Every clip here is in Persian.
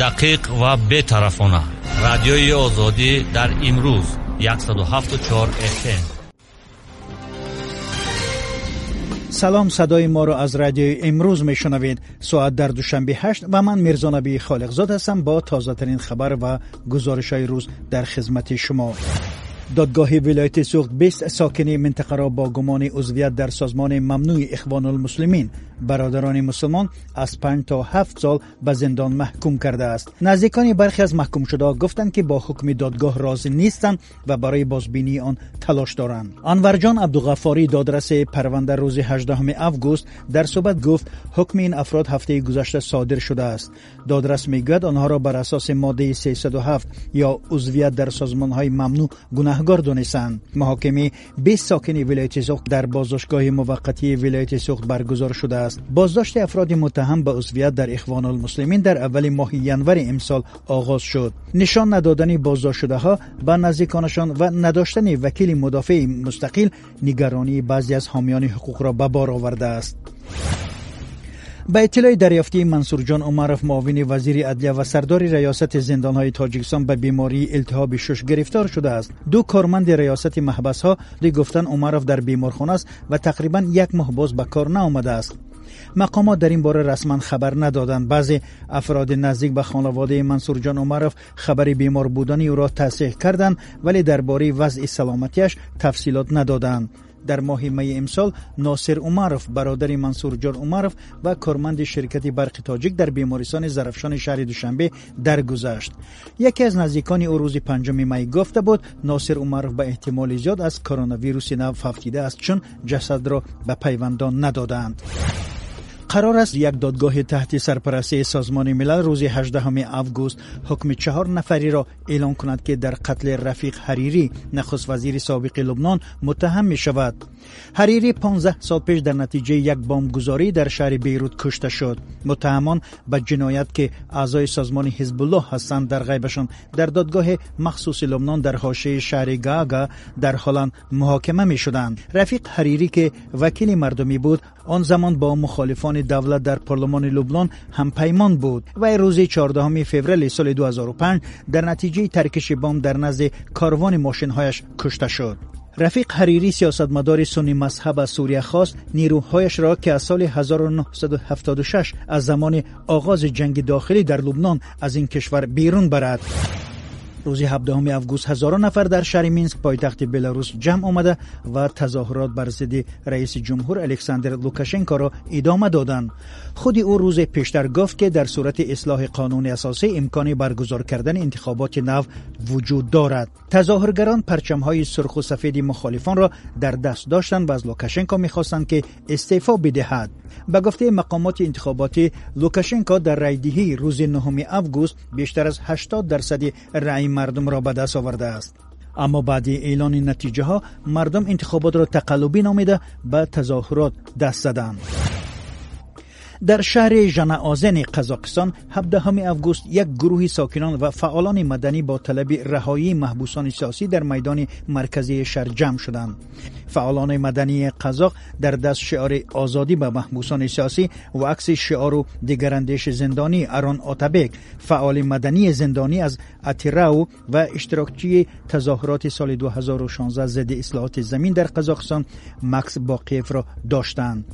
دقیق و بی‌طرفانه رادیوی آزادی در امروز 174 FM سلام صدای ما را از رادیو امروز میشنوید. ساعت در دوشنبه 8 و من میرزا نبی خالقزاد هستم با تازه ترین خبر و گزارش های روز در خدمت شما. دادگاه ولایت سوخت 20 ساکنی منطقه را با گمان عضویت در سازمان ممنوع اخوان المسلمین برادران مسلمان از 5 تا 7 سال به زندان محکوم کرده است. نزدیکان برخی از محکوم شده گفتند که با حکم دادگاه راضی نیستند و برای بازبینی آن تلاش دارند. انورجان عبدالغفاری دادرس پرونده روز 18 آگوست در صحبت گفت حکم این افراد هفته گذشته صادر شده است. دادرس می‌گوید آنها را بر اساس ماده 307 یا عضویت در سازمان های ممنوع گناه گناهگار دانستند محاکمه 20 ساکن ولایت سوخت در بازداشتگاه موقتی ولایت سوخت برگزار شده است. بازداشت افراد متهم به عضویت در اخوان المسلمین در اول ماه ینور امسال آغاز شد. نشان ندادن بازداشت شده ها به نزدیکانشان و نداشتن وکیل مدافع مستقل نگرانی بعضی از حامیان حقوق را به بار آورده است. ҳомиёни ҳуқуқро ба бор овардааст ба иттилои дарёфтии мансурҷон умаров муовини вазири адлия ва сардори раёсати зиндонҳои тоҷикистон ба бемории илтиҳоби шуш гирифтор шудааст ду корманди раёсати маҳбасҳо гуфтанд умаров дар беморхона аст ва тақрибан як моҳ боз ба кор наомадааст мақомот дар ин бора расман хабар надоданд баъзе афроди наздик ба хонаводаи мансурҷон умаров хабари бемор будани ӯро тасдиқ карданд вале дар бораи вазъи саломатиаш тафсилот надоданд дар моҳи майи имсол носир умаров бародари мансурҷон умаров ва корманди ширкати барқи тоҷик дар бемористони зарафшони шаҳри душанбе даргузашт яке аз наздикони ӯ рӯзи панҷуми май гуфта буд носир умаров ба эҳтимоли зиёд аз коронавируси нав фавтидааст чун ҷасадро ба пайвандон надоданд Қарор аст як додгоҳи таҳти сарпарастии созмони милал рӯзи 18 август ҳукми чаҳор нафариро эълон кунад ки дар қатли рафиқ ҳарирӣ нахуствазири собиқи лубнон муттаҳам мешавад. Ҳарирӣ 15 сол пеш дар натиҷаи як бомбгузорӣ дар шаҳри бейрут кушта шуд. Муттаҳамон ба ҷиноят ки аъзои созмони ҳизбуллоҳ ҳастанд дар ғайбашон дар додгоҳи махсуси лубнон дар ҳошияи шаҳри гаага дар ҳоланд муҳокима мешуданд. Рафиқ ҳарирӣ ки вакили мардумӣ буд آن زمان با مخالفان دولت در پارلمان لبنان هم پیمان بود و روز 14 فوریه سال 2005 در نتیجه ترکش بام در نزد کاروان ماشینهایش کشته شد. رفیق حریری سیاستمدار سنی مذهب از سوریه خواست نیروهایش را که از سال 1976 از زمان آغاز جنگ داخلی در لبنان از این کشور بیرون برد. рӯзи 17 август ҳазорон нафар дар шаҳри минск пойтахти беларус ҷамъ омада ва тазоҳурот бар зидди раиси ҷумҳур александр лукашенкоро идома доданд худи ӯ рӯзе пештар гуфт ки дар сурати ислоҳи қонуни асосӣ имкони баргузор кардани интихоботи нав вуҷуд дорад тазоҳургарон парчамҳои сурху сафеди мухолифонро дар даст доштанд ва аз лукашенко мехостанд ки истеъфо бидиҳад ба гуфтаи мақомоти интихоботӣ лукашенко дар райдиҳии рӯзи 9 август бештар аз 80 дарсади مردم را به دست آورده است. اما بعد اعلان نتیجه‌ها مردم انتخابات را تقلبی نامیده به تظاهرات دست زدند. در شهر ژنعازن قزاقستان 17 آگوست یک گروه ساکنان و فعالان مدنی با طلب رهایی محبوسان سیاسی در میدان مرکزی شهر جمع شدند. فعالان مدنی قزاق در دست شعار آزادی به محبوسان سیاسی و عکس شعار و دیگراندیش زندانی اران آتبک فعال مدنی زندانی از اتیراو و اشتراکچی تظاهرات سال 2016 ضد اصلاحات زمین در قزاقستان مکس باقیف را داشتند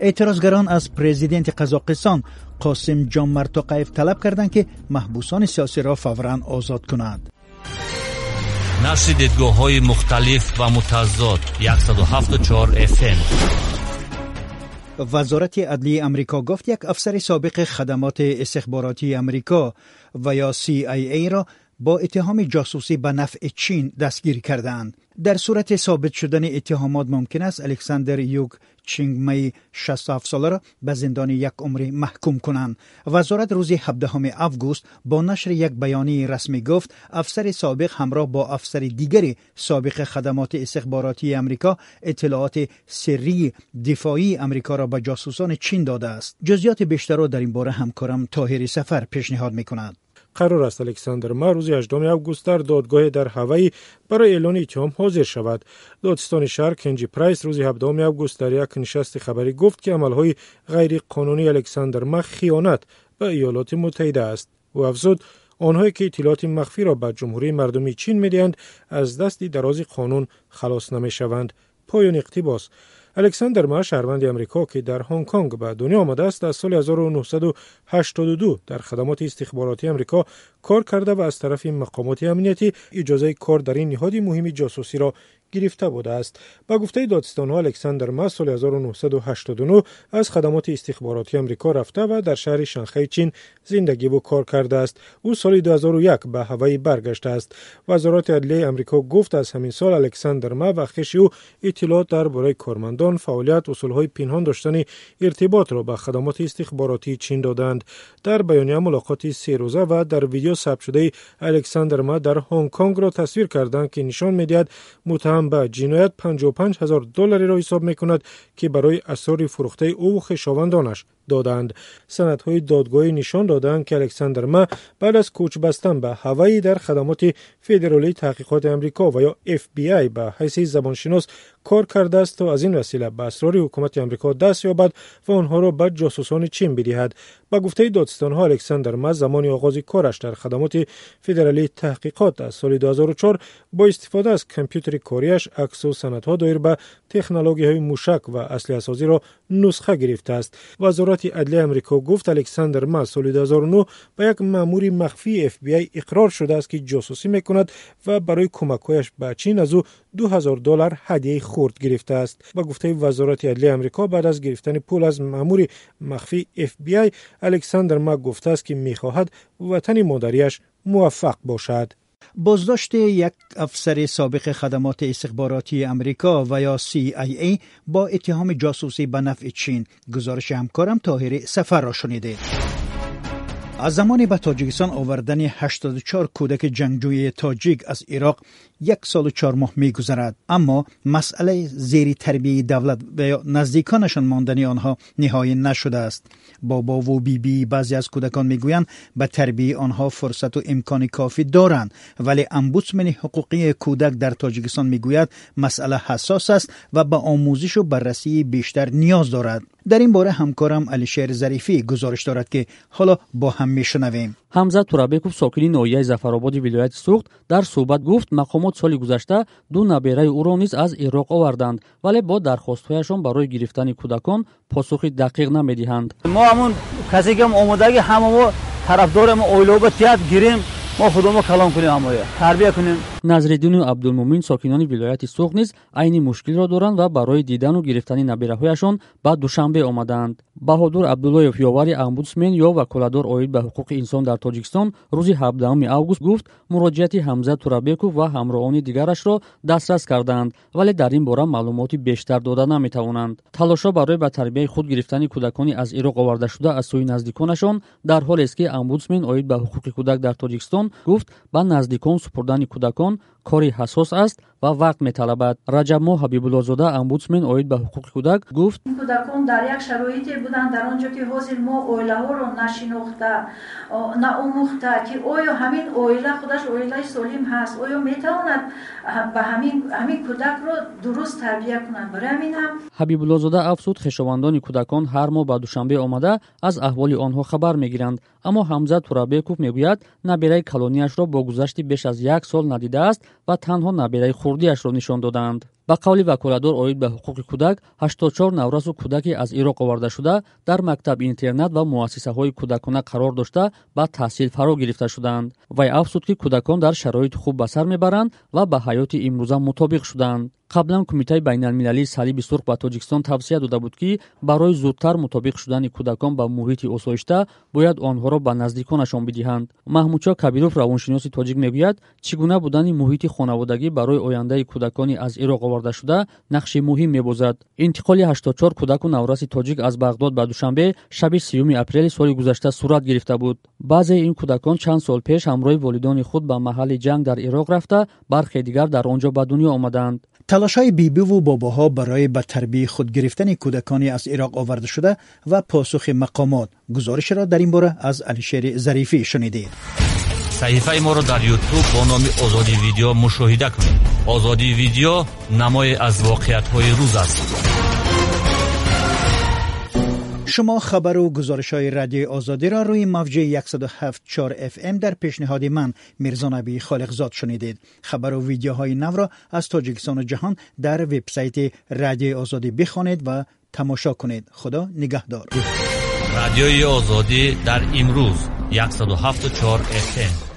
эътирозгарон аз президенти қазоқистон қосимҷон мартоқаев талаб карданд ки маҳбусони сиёсиро фавран озод кунад. нашри дидгоҳҳои мухталиф ва мутаззод 174 fm вазорати адлии амрико гуфт як афсари собиқи хадамоти истихборотии амрико ва ё با اتهام جاسوسی به نفع چین دستگیر کردند در صورت ثابت شدن اتهامات ممکن است الکساندر یوگ چینگ می 67 ساله را به زندان یک عمر محکوم کنند. وزارت روز 17 آگوست با نشر یک بیانیه رسمی گفت افسر سابق همراه با افسر دیگری سابق خدمات استخباراتی آمریکا اطلاعات سری دفاعی آمریکا را به جاسوسان چین داده است. جزئیات بیشتر را در این باره همکارم طاهر سفر پیشنهاد می کند قرار است الکساندر ما روز 18 آگوست در دادگاه در هوایی برای اعلان اتهام حاضر شود. دادستان شهر کنجی پرایس روز 17 آگوست در یک نشست خبری گفت که عملهای غیر قانونی الکساندر ما خیانت به ایالات متحده است. او افزود آنهایی که اطلاعات مخفی را به جمهوری مردمی چین می‌دهند از دست دراز قانون خلاص نمی‌شوند. پایان اقتباس. الکساندر ما شهروند امریکا که در هنگ کنگ به دنیا آمده است از سال 1982 در خدمات استخباراتی امریکا کار کرده و از طرف مقامات امنیتی اجازه کار در این نهاد مهم جاسوسی را گرفته بوده است. با گفته دادستان ها الکساندر ما سال 1989 از خدمات استخباراتی امریکا رفته و در شهر شنخه چین زندگی و کار کرده است. او سال 2001 به هوایی برگشته است. وزارت عدلیه امریکا گفت از همین سال الکساندر ما و خش او اطلاعات درباره کارمندان فعالیت اصولهای پنهان داشتن ارتباط را به خدمات استخباراتی چین دادند. در بیانیه ملاقات سه روزه و در ویدیو ثبت شده الکساندر ما در هنگ کنگ را تصویر کردند که نشان می‌دهد متهم هم به جنایت 55 هزار دلاری را حساب می کند که برای اسرار فروخته او و خشاوندانش دادند. سندهای دادگاهی نشان دادند که الکساندر ما بعد از کوچ بستن به هوایی در خدمات فدرالی تحقیقات امریکا و یا FBI به حیث زبانشناس کار کرده است تا از این وسیله به اسرار حکومت امریکا دست یابد و آنها را به جاسوسان چین بدهد. با گفته دادستان ها الکساندر ما زمان آغاز کارش در خدمات فدرالی تحقیقات از سال 2004 با استفاده از کامپیوتر کاریش عکس و سندها دایر به تکنولوژی های موشک و اصلی سازی را نسخه گرفته است. وزارت عدلیه امریکا گفت الکساندر ما سال 2009 با یک مامور مخفی اف بی آی اقرار شده است که جاسوسی می‌کند و برای کمکهایش به چین از او 2000 دلار هدیه خورد گرفته است. با گفته وزارت عدلیه امریکا بعد از گرفتن پول از مامور مخفی اف بی آی الکساندر ما گفته است که می‌خواهد بازداشت یک افسر سابق خدمات استخباراتی امریکا و یا CIA با اتهام جاسوسی به نفع چین. گزارش همکارم طاهر سفر را شنیده. از زمانی به تاجیکستان آوردن 84 کودک جنگجوی تاجیک از عراق یک سال و چهار ماه می گذرد اما مسئله زیر تربیه دولت و نزدیکانشان ماندنی آنها نهایی نشده است. بابا و بیبی بی بعضی از کودکان می‌گویند به تربیه آنها فرصت و امکان کافی دارند ولی امبودسمن حقوقی کودک در تاجیکستان می‌گوید مسئله حساس است و به дар ин бора ҳамкорам алишер зарифӣ гузориш дорад ки ҳоло бо ҳам мешунавем. Ҳамзат турабеков сокини ноҳияи зафароботи вилояти суғд дар суҳбат гуфт мақомот соли гузашта ду набераи ӯро низ аз ироқ оварданд вале бо дархостҳояшон барои гирифтани кӯдакон посухи дақиқ намедиҳанд мо ҳамун касе ки омодаги ҳама мо тарафдори оилоба тият гирем мо худомо калон кунем ҳамоя тарбия кунем. Назриддину абдулмӯмин сокинони вилояти суғд низ айни мушкилро доранд ва барои дидану гирифтани набераҳояшон ба душанбе омаданд баҳодур абдуллоев ёвари омбудсмен ё ваколадор оид ба ҳуқуқи инсон дар тоҷикистон рӯзи 17 август гуфт муроҷиати ҳамза турабеков ва ҳамроҳони дигарашро дастрас карданд вале дар ин бора маълумоти бештар дода наметавонанд. Талошҳо барои ба тарбияи худ гирифтани кӯдакони аз ироқ овардашуда аз сӯи наздиконашон дар ҳолест ки омбудсмен оид ба ҳуқуқи кӯдак дар тоҷикистон гуфт ба наздикон супурдани кӯдакон кори ҳассос аст ва вақт металабад раҷабмо ҳабибуллозода омбудсмен оид ба ҳуқуқи кӯдак гуфт кӯдакон дар як шароите буданд дар он ҷо ки ҳозир мо оилаҳоро нашинохта наомӯхта ки оё ҳамин оила худаш оилаи солим ҳаст оё метавонад ба ҳамин кӯдакро дуруст тарбия кунад барои ҳамин ҳам ҳабибуллозода афзуд хешовандони кӯдакон ҳар моҳ ба душанбе омада аз аҳволи онҳо хабар мегиранд Аммо ҳамзат турабеков мегӯяд набераи калонияшро бо гузашти беш аз як сол надидааст ва танҳо набераи хурдиашро нишон доданд. Ба қавли ваколадор оид ба ҳуқуқи кӯдак 84 наврасу кӯдаки аз ироқ овардашуда дар мактаб интернат ва муассисаҳои кӯдакона қарор дошта ба таҳсил фаро гирифта шуданд. Вай афзуд ки кӯдакон дар шароити хуб ба сар мебаранд ва ба ҳаёти имрӯза мутобиқ шуданд қаблан кумитаи байналмилалии салиби сурх ба тоҷикистон тавсия дода буд ки барои зудтар мутобиқ шудани кӯдакон ба муҳити осоишта бояд онҳоро ба наздиконашон бидиҳанд маҳмудшо кабиров равоншиноси тоҷик мегӯяд чӣ гуна будани муҳити хонаводагӣ барои ояндаи кӯдакони аз ироқ овардашуда нақши муҳим мебозад интиқоли 84 кӯдаку навраси тоҷик аз бағдод ба душанбе шаби сюми апрели соли гузашта сурат гирифта буд баъзеи ин кӯдакон чанд сол пеш ҳамроҳи волидони худ ба маҳалли ҷанг дар ироқ рафта бархе дигар дар он ҷо ба дунё омаданд талашҳои бибиву бобоҳо барои ба тарбияи худ гирифтани кӯдаконе аз ироқ овардашуда ва посухи мақомот. Гузоришро дар ин бора аз алишери зарифӣ шунидед. Саҳифаи моро дар ютуб бо номи озоди видео мушоҳида кунед. Озоди видео намое аз воқеатҳои рӯз аст. شما خبر و گزارش های رادیو آزادی را روی موج 107.4 اف ام در پیشنهاد من میرزا نبی خالقزاد شنیدید. خبر و ویدیوهای نو را از تاجیکستان و جهان در وبسایت رادیو آزادی بخوانید و تماشا کنید. خدا نگهدار. رادیوی آزادی در امروز 107.4 FM